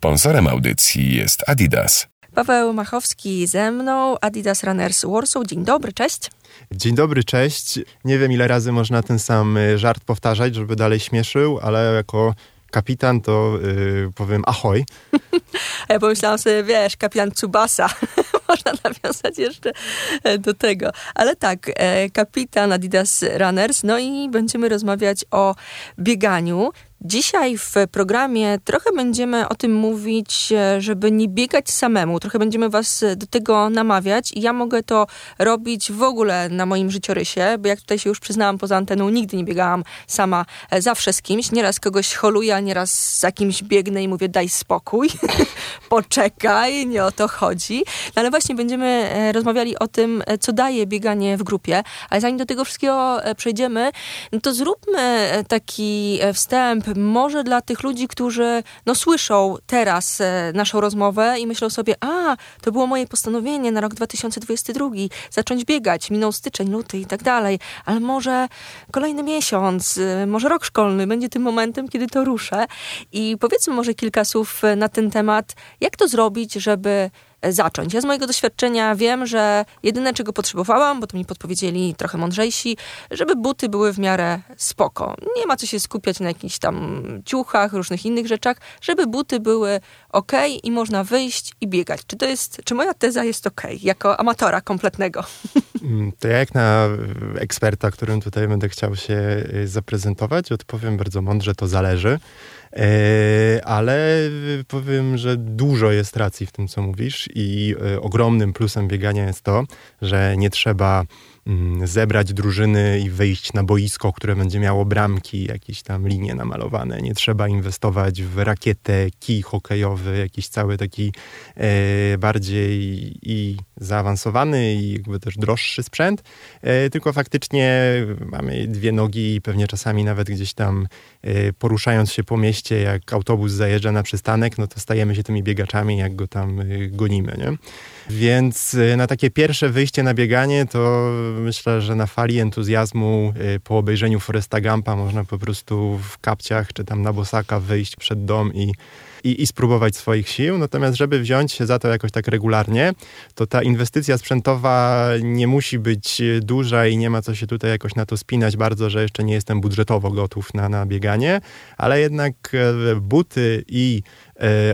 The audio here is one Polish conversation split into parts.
Sponsorem audycji jest Adidas. Paweł Machowski ze mną, Adidas Runners Warsaw. Dzień dobry, cześć. Dzień dobry, cześć. Nie wiem ile razy można ten sam y, żart powtarzać, żeby dalej śmieszył, ale jako kapitan to yy, powiem ahoj. A ja pomyślałam sobie, wiesz, kapitan Tsubasa. Można nawiązać jeszcze e, do tego. Ale tak, e, kapitan Adidas Runners, no i będziemy rozmawiać o bieganiu. Dzisiaj w programie trochę będziemy o tym mówić, e, żeby nie biegać samemu. Trochę będziemy Was do tego namawiać i ja mogę to robić w ogóle na moim życiorysie, bo jak tutaj się już przyznałam poza anteną, nigdy nie biegałam sama, e, zawsze z kimś. Nieraz kogoś holuję, a nieraz za kimś biegnę i mówię daj spokój, poczekaj, nie o to chodzi. No ale właśnie będziemy e, rozmawiali o tym, co daje bieganie w grupie. Ale zanim do tego wszystkiego przejdziemy, no to zróbmy taki wstęp może dla tych ludzi, którzy no, słyszą teraz e, naszą rozmowę i myślą sobie, a, to było moje postanowienie na rok 2022, zacząć biegać, minął styczeń, luty i tak dalej, ale może kolejny miesiąc, e, może rok szkolny będzie tym momentem, kiedy to ruszę. I powiedzmy może kilka słów na ten temat, jak to zrobić, żeby zacząć. Ja z mojego doświadczenia wiem, że jedyne czego potrzebowałam, bo to mi podpowiedzieli trochę mądrzejsi, żeby buty były w miarę spoko. Nie ma co się skupiać na jakichś tam ciuchach, różnych innych rzeczach, żeby buty były ok i można wyjść i biegać. Czy to jest, czy moja teza jest ok, jako amatora kompletnego? Mm, to ja jak na eksperta, którym tutaj będę chciał się y, zaprezentować, odpowiem bardzo mądrze, to zależy. E, ale powiem, że dużo jest racji w tym, co mówisz, i e, ogromnym plusem biegania jest to, że nie trzeba zebrać drużyny i wyjść na boisko, które będzie miało bramki, jakieś tam linie namalowane. Nie trzeba inwestować w rakietę, kij hokejowy, jakiś cały taki e, bardziej i zaawansowany i jakby też droższy sprzęt, e, tylko faktycznie mamy dwie nogi i pewnie czasami nawet gdzieś tam e, poruszając się po mieście, jak autobus zajeżdża na przystanek, no to stajemy się tymi biegaczami, jak go tam e, gonimy, nie? Więc e, na takie pierwsze wyjście na bieganie to myślę, że na fali entuzjazmu y, po obejrzeniu Foresta Gampa można po prostu w kapciach czy tam na bosaka wyjść przed dom i i, i spróbować swoich sił. Natomiast, żeby wziąć się za to jakoś tak regularnie, to ta inwestycja sprzętowa nie musi być duża i nie ma co się tutaj jakoś na to spinać bardzo, że jeszcze nie jestem budżetowo gotów na, na bieganie, ale jednak e, buty i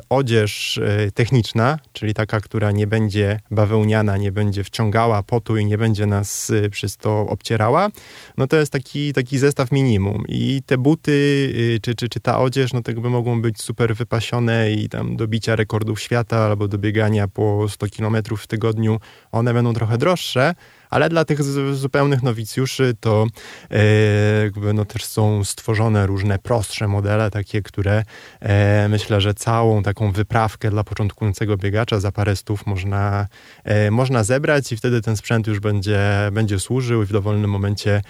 odzież e, techniczna, czyli taka, która nie będzie bawełniana, nie będzie wciągała potu i nie będzie nas przez to obcierała, no to jest taki, taki zestaw minimum. I te buty, czy, czy, czy ta odzież, no to jakby mogą być super wypasione i tam do bicia rekordów świata albo do biegania po 100 km w tygodniu, one będą trochę droższe, ale dla tych zupełnych nowicjuszy to e, jakby no też są stworzone różne prostsze modele, takie, które e, myślę, że całą taką wyprawkę dla początkującego biegacza za parę stów można, e, można zebrać i wtedy ten sprzęt już będzie, będzie służył i w dowolnym momencie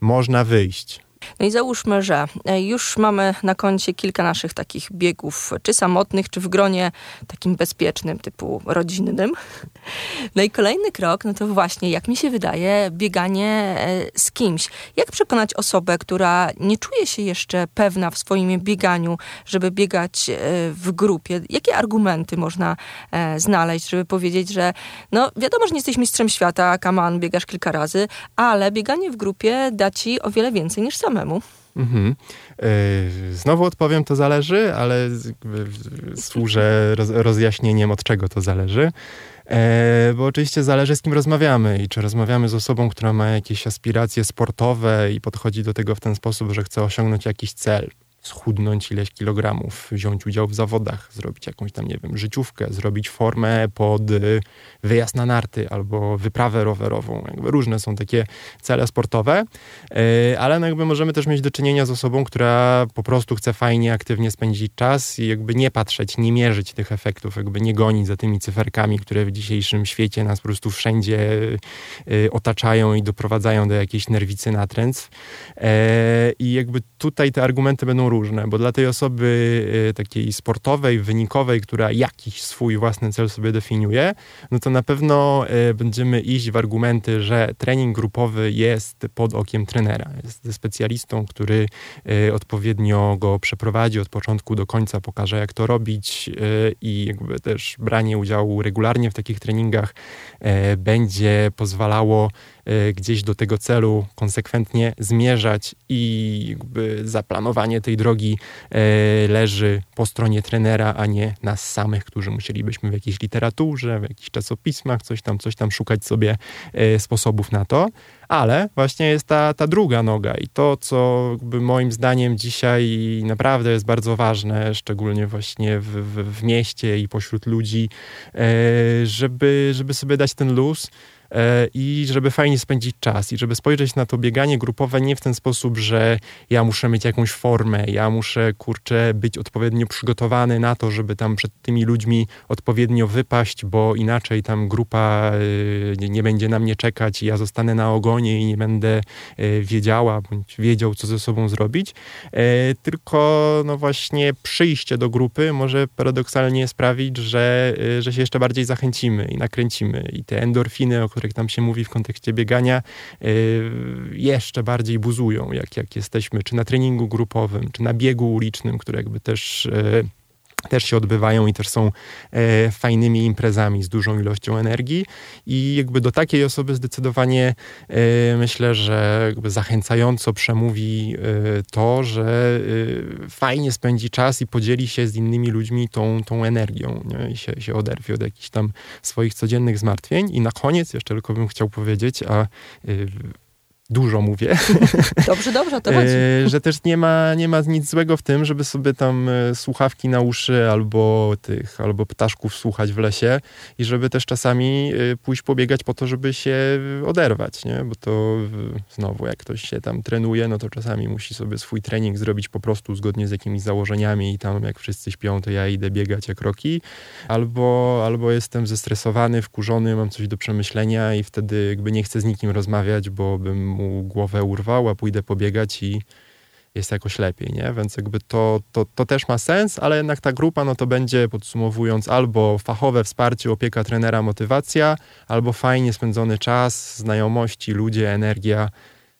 można wyjść. No i załóżmy, że e, już mamy na koncie kilka naszych takich biegów, czy samotnych, czy w gronie takim bezpiecznym, typu rodzinnym. No i kolejny krok, no to właśnie, jak mi się wydaje, bieganie e, z kimś. Jak przekonać osobę, która nie czuje się jeszcze pewna w swoim bieganiu, żeby biegać e, w grupie? Jakie argumenty można znaleźć, żeby powiedzieć, że no wiadomo, że nie jesteś mistrzem świata, kaman, biegasz kilka razy, ale bieganie w grupie da ci o wiele więcej niż samemu. Mhm. E, znowu odpowiem, to zależy, ale służę rozjaśnieniem, od czego to zależy. E, bo oczywiście zależy, z kim rozmawiamy i czy rozmawiamy z osobą, która ma jakieś aspiracje sportowe i podchodzi do tego w ten sposób, że chce osiągnąć jakiś cel, schudnąć ileś kilogramów, wziąć udział w zawodach, zrobić jakąś tam, nie wiem, życiówkę, zrobić formę pod y, wyjazd na narty albo wyprawę rowerową. Jakby różne są takie cele sportowe, y, ale no jakby możemy też mieć do czynienia z osobą, która po prostu chce fajnie, aktywnie spędzić czas i jakby nie patrzeć, nie mierzyć tych efektów, jakby nie gonić za tymi cyferkami, które w dzisiejszym świecie nas po prostu wszędzie y, otaczają i doprowadzają do jakiejś nerwicy natręctw. I jakby tutaj te argumenty będą różne, bo dla tej osoby takiej sportowej, wynikowej, która jakiś swój własny cel sobie definiuje, no to na pewno będziemy iść w argumenty, że trening grupowy jest pod okiem trenera. Jest specjalistą, który odpowiednio go przeprowadzi od początku do końca, pokaże jak to robić i jakby też branie udziału regularnie w takich treningach będzie pozwalało gdzieś do tego celu konsekwentnie zmierzać i zaplanowanie tej drogi e, leży po stronie trenera, a nie nas samych, którzy musielibyśmy w jakiejś literaturze, w jakichś czasopismach, coś tam, coś tam szukać sobie e, sposobów na to. Ale właśnie jest ta, ta druga noga i to, co moim zdaniem dzisiaj naprawdę jest bardzo ważne, szczególnie właśnie w, w, w mieście i pośród ludzi, żeby, żeby sobie dać ten luz, i żeby fajnie spędzić czas i żeby spojrzeć na to bieganie grupowe nie w ten sposób, że ja muszę mieć jakąś formę, ja muszę, kurczę, być odpowiednio przygotowany na to, żeby tam przed tymi ludźmi odpowiednio wypaść, bo inaczej tam grupa e, nie będzie na mnie czekać i ja zostanę na ogonie i nie będę e, wiedziała bądź wiedział, co ze sobą zrobić, tylko no właśnie przyjście do grupy może paradoksalnie sprawić, że, że się jeszcze bardziej zachęcimy i nakręcimy. I te endorfiny, o których tam się mówi w kontekście biegania, y, jeszcze bardziej buzują, jak, jak jesteśmy czy na treningu grupowym, czy na biegu ulicznym, który jakby też y, też się odbywają i też są e, fajnymi imprezami z dużą ilością energii i jakby do takiej osoby zdecydowanie e, myślę, że zachęcająco przemówi e, to, że e, fajnie spędzi czas i podzieli się z innymi ludźmi tą, tą energią nie? i się, się oderwie od jakichś tam swoich codziennych zmartwień i na koniec jeszcze tylko bym chciał powiedzieć, a e, dużo mówię. Dobrze, dobrze, to chodzi. E, że też nie ma, nie ma nic złego w tym, żeby sobie tam e, słuchawki na uszy albo tych, albo ptaszków słuchać w lesie i żeby też czasami e, pójść pobiegać po to, żeby się oderwać, nie? Bo to znowu, jak ktoś się tam trenuje, no to czasami musi sobie swój trening zrobić po prostu zgodnie z jakimiś założeniami i tam jak wszyscy śpią, to ja idę biegać jak roki. Albo, albo jestem zestresowany, wkurzony, mam coś do przemyślenia i wtedy jakby nie chcę z nikim rozmawiać, bo bym mu głowę urwał, a pójdę pobiegać i jest jakoś lepiej, nie? Więc jakby to, to, to też ma sens, ale jednak ta grupa, no to będzie podsumowując albo fachowe wsparcie, opieka trenera, motywacja, albo fajnie spędzony czas, znajomości, ludzie, energia,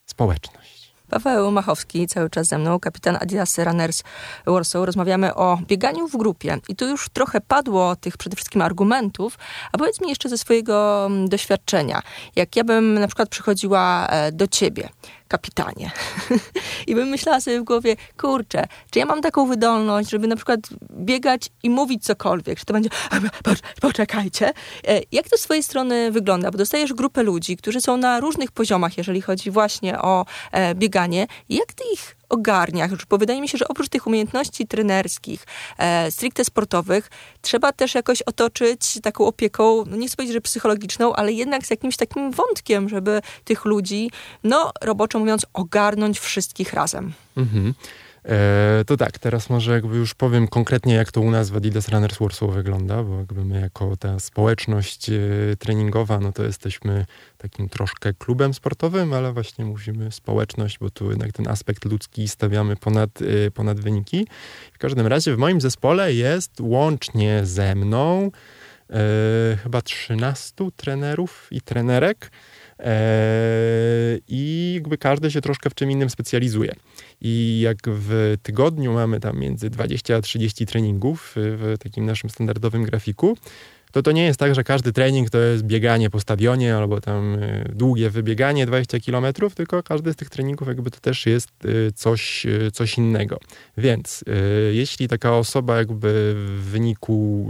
społeczność. Paweł Machowski, cały czas ze mną, kapitan Adidas Runners Warsaw. Rozmawiamy o bieganiu w grupie. I tu już trochę padło tych przede wszystkim argumentów, a powiedz mi jeszcze ze swojego mm, doświadczenia. Jak ja bym na przykład przychodziła e, do ciebie kapitanie. I bym myślała sobie w głowie, kurczę, czy ja mam taką wydolność, żeby na przykład biegać i mówić cokolwiek, czy to będzie, poczekajcie. E, jak to z twojej strony wygląda? Bo dostajesz grupę ludzi, którzy są na różnych poziomach, jeżeli chodzi właśnie o e, bieganie. Jak ty ich ogarniach, bo wydaje mi się, że oprócz tych umiejętności trenerskich, e, stricte sportowych, trzeba też jakoś otoczyć taką opieką, no nie chcę powiedzieć, że psychologiczną, ale jednak z jakimś takim wątkiem, żeby tych ludzi, no roboczo mówiąc, ogarnąć wszystkich razem. Mhm. E, to tak, teraz może jakby już powiem konkretnie, jak to u nas w Adidas Runners Warsaw wygląda, bo jakby my jako ta społeczność e, treningowa, no to jesteśmy takim troszkę klubem sportowym, ale właśnie mówimy społeczność, bo tu jednak ten aspekt ludzki stawiamy ponad, e, ponad wyniki. W każdym razie w moim zespole jest łącznie ze mną e, chyba 13 trenerów i trenerek, i jakby każdy się troszkę w czym innym specjalizuje. I jak w tygodniu mamy tam między 20 a 30 treningów w takim naszym standardowym grafiku, to to nie jest tak, że każdy trening to jest bieganie po stadionie albo tam e, długie wybieganie 20 km, tylko każdy z tych treningów jakby to też jest e, coś, coś innego. Więc jeśli taka osoba jakby w wyniku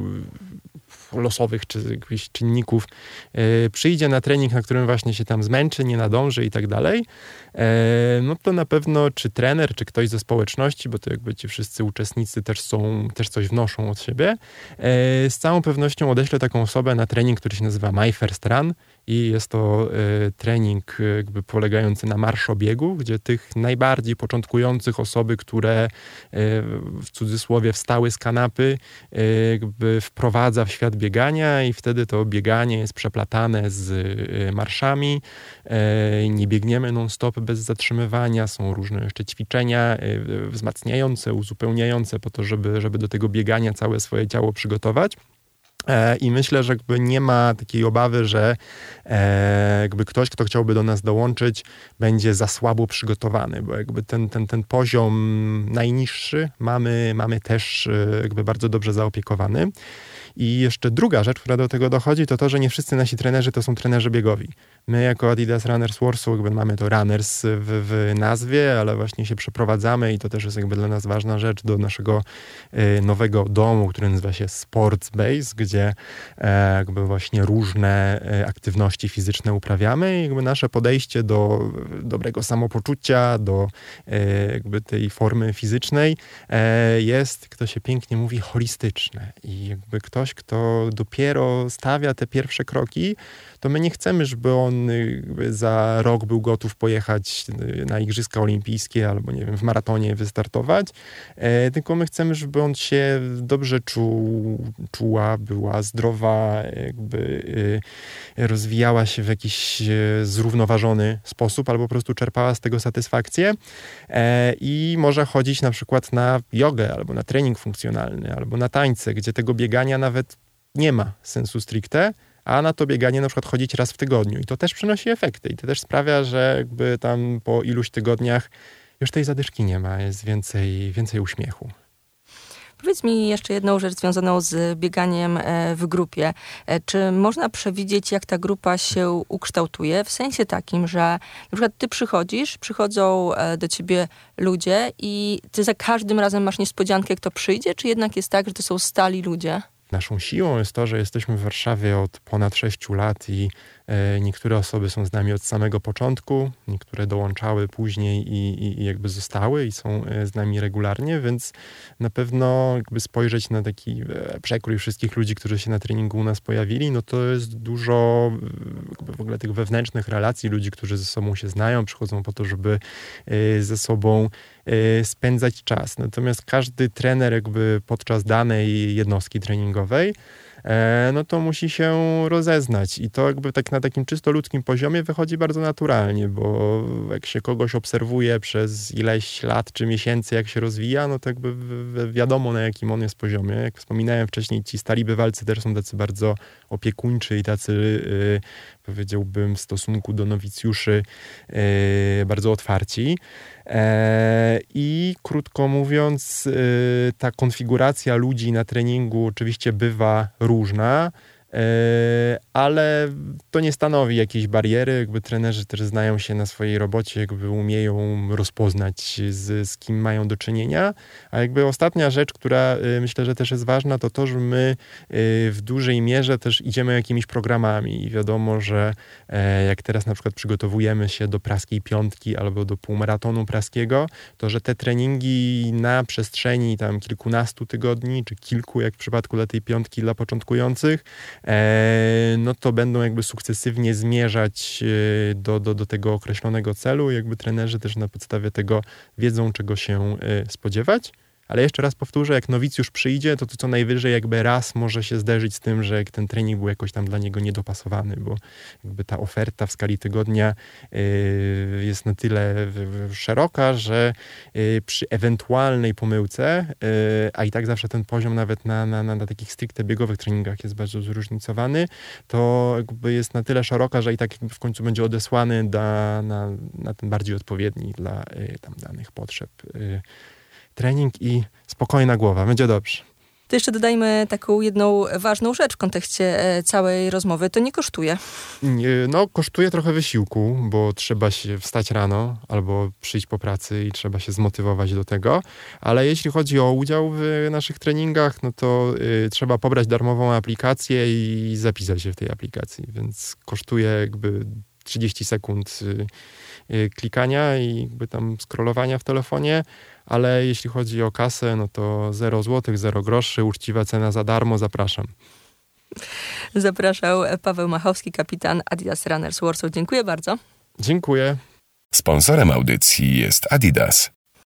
losowych czy jakichś czynników e, przyjdzie na trening, na którym właśnie się tam zmęczy, nie nadąży i tak dalej, e, no to na pewno czy trener, czy ktoś ze społeczności, bo to jakby ci wszyscy uczestnicy też są, też coś wnoszą od siebie, e, z całą pewnością odeślę taką osobę na trening, który się nazywa My First Run i jest to y, trening jakby polegający na marszobiegu, gdzie tych najbardziej początkujących osoby, które y, w cudzysłowie wstały z kanapy, jakby wprowadza w świat biegania i wtedy to bieganie jest przeplatane z marszami. Nie biegniemy non-stop bez zatrzymywania, są różne jeszcze ćwiczenia wzmacniające, uzupełniające po to, żeby, żeby do tego biegania całe swoje ciało przygotować. E, I myślę, że jakby nie ma takiej obawy, że e, jakby ktoś, kto chciałby do nas dołączyć, będzie za słabo przygotowany, bo jakby ten, ten, ten poziom najniższy mamy, mamy też e, jakby bardzo dobrze zaopiekowany. I jeszcze druga rzecz, która do tego dochodzi, to to, że nie wszyscy nasi trenerzy to są trenerzy biegowi. My jako Adidas Runners Warsaw jakby mamy to Runners w, w, nazwie, ale właśnie się przeprowadzamy i to też jest jakby dla nas ważna rzecz do naszego nowego domu, który nazywa się Sports Base, gdzie e, jakby właśnie różne e, aktywności fizyczne uprawiamy i jakby nasze podejście do dobrego samopoczucia, do e, jakby tej formy fizycznej jest, kto się pięknie mówi, holistyczne. I jakby ktoś, kto dopiero stawia te pierwsze kroki, to my nie chcemy, żeby on za rok był gotów pojechać na Igrzyska Olimpijskie albo, nie wiem, w maratonie wystartować, tylko my chcemy, żeby on się dobrze czuł, czuła, była zdrowa, jakby e, rozwijała się w jakiś e, zrównoważony sposób albo po prostu czerpała z tego satysfakcję i może chodzić na przykład na jogę albo na trening funkcjonalny albo na tańce, gdzie tego biegania nawet nie ma sensu stricte, a na to bieganie na przykład chodzić raz w tygodniu. I to też przynosi efekty. I to też sprawia, że jakby tam po iluś tygodniach już tej zadyszki nie ma, jest więcej, więcej uśmiechu. Powiedz mi jeszcze jedną rzecz związaną z bieganiem e, w grupie. E, czy można przewidzieć, jak ta grupa się ukształtuje? W sensie takim, że na przykład ty przychodzisz, przychodzą e, do ciebie ludzie i ty za każdym razem masz niespodziankę, kto przyjdzie, czy jednak jest tak, że to są stali ludzie? Naszą siłą jest to, że jesteśmy w Warszawie od ponad 6 lat i niektóre osoby są z nami od samego początku, niektóre dołączały później i, i, i, jakby zostały i są e, z nami regularnie, więc na pewno jakby spojrzeć na taki e, przekrój wszystkich ludzi, którzy się na treningu u nas pojawili, no to jest dużo w ogóle tych wewnętrznych relacji, ludzi, którzy ze sobą się znają, przychodzą po to, żeby ze sobą spędzać czas. Natomiast każdy trener jakby podczas danej jednostki treningowej E, no to musi się rozeznać. I to jakby tak na takim czysto ludzkim poziomie wychodzi bardzo naturalnie, bo jak się kogoś obserwuje przez ileś lat czy miesięcy, jak się rozwija, no to jakby wiadomo na jakim on jest poziomie. Jak wspominałem wcześniej, ci stali bywalcy też są tacy bardzo opiekuńczy i tacy yy, powiedziałbym w stosunku do nowicjuszy yy, bardzo otwarci. E, I krótko mówiąc, y, ta konfiguracja ludzi na treningu oczywiście bywa różna. pružná ale to nie stanowi jakiejś bariery, jakby trenerzy też znają się na swojej robocie, jakby umieją rozpoznać z, z kim mają do czynienia, a jakby ostatnia rzecz, która y, myślę, że też jest ważna, to to, że my y, w dużej mierze też idziemy jakimiś programami. I wiadomo, że e, jak teraz na przykład przygotowujemy się do praskiej piątki albo do półmaratonu praskiego, to że te treningi na przestrzeni tam kilkunastu tygodni, czy kilku, jak w przypadku dla tej piątki dla początkujących, E, no to będą jakby sukcesywnie zmierzać e, do, do, do tego określonego celu. Jakby trenerzy też na podstawie tego wiedzą, czego się e, spodziewać. Ale jeszcze raz powtórzę, jak nowicjusz przyjdzie, to to co najwyżej jakby raz może się zderzyć z tym, że ten trening był jakoś tam dla niego niedopasowany, bo jakby ta oferta w skali tygodnia y, jest na tyle szeroka, że y, przy ewentualnej pomyłce, y, a i tak zawsze ten poziom nawet na, na, na takich stricte biegowych treningach jest bardzo zróżnicowany, to jakby jest na tyle szeroka, że i tak w końcu będzie odesłany na, na, na ten bardziej odpowiedni dla tam danych potrzeb trening i spokojna głowa. Będzie dobrze. To jeszcze dodajmy taką jedną ważną rzecz w kontekście e, całej rozmowy. To nie kosztuje. No, kosztuje trochę wysiłku, bo trzeba się wstać rano albo przyjść po pracy i trzeba się zmotywować do tego. Ale jeśli chodzi o udział w naszych treningach, no to y, trzeba pobrać darmową aplikację i zapisać się w tej aplikacji. Więc kosztuje jakby 30 sekund y, y, klikania i jakby tam scrollowania w telefonie ale jeśli chodzi o kasę, no to 0 zł, 0 groszy, uczciwa cena za darmo, zapraszam. Zapraszał Paweł Machowski, kapitan Adidas Runners Warsaw. Dziękuję bardzo. Dziękuję. Sponsorem audycji jest Adidas.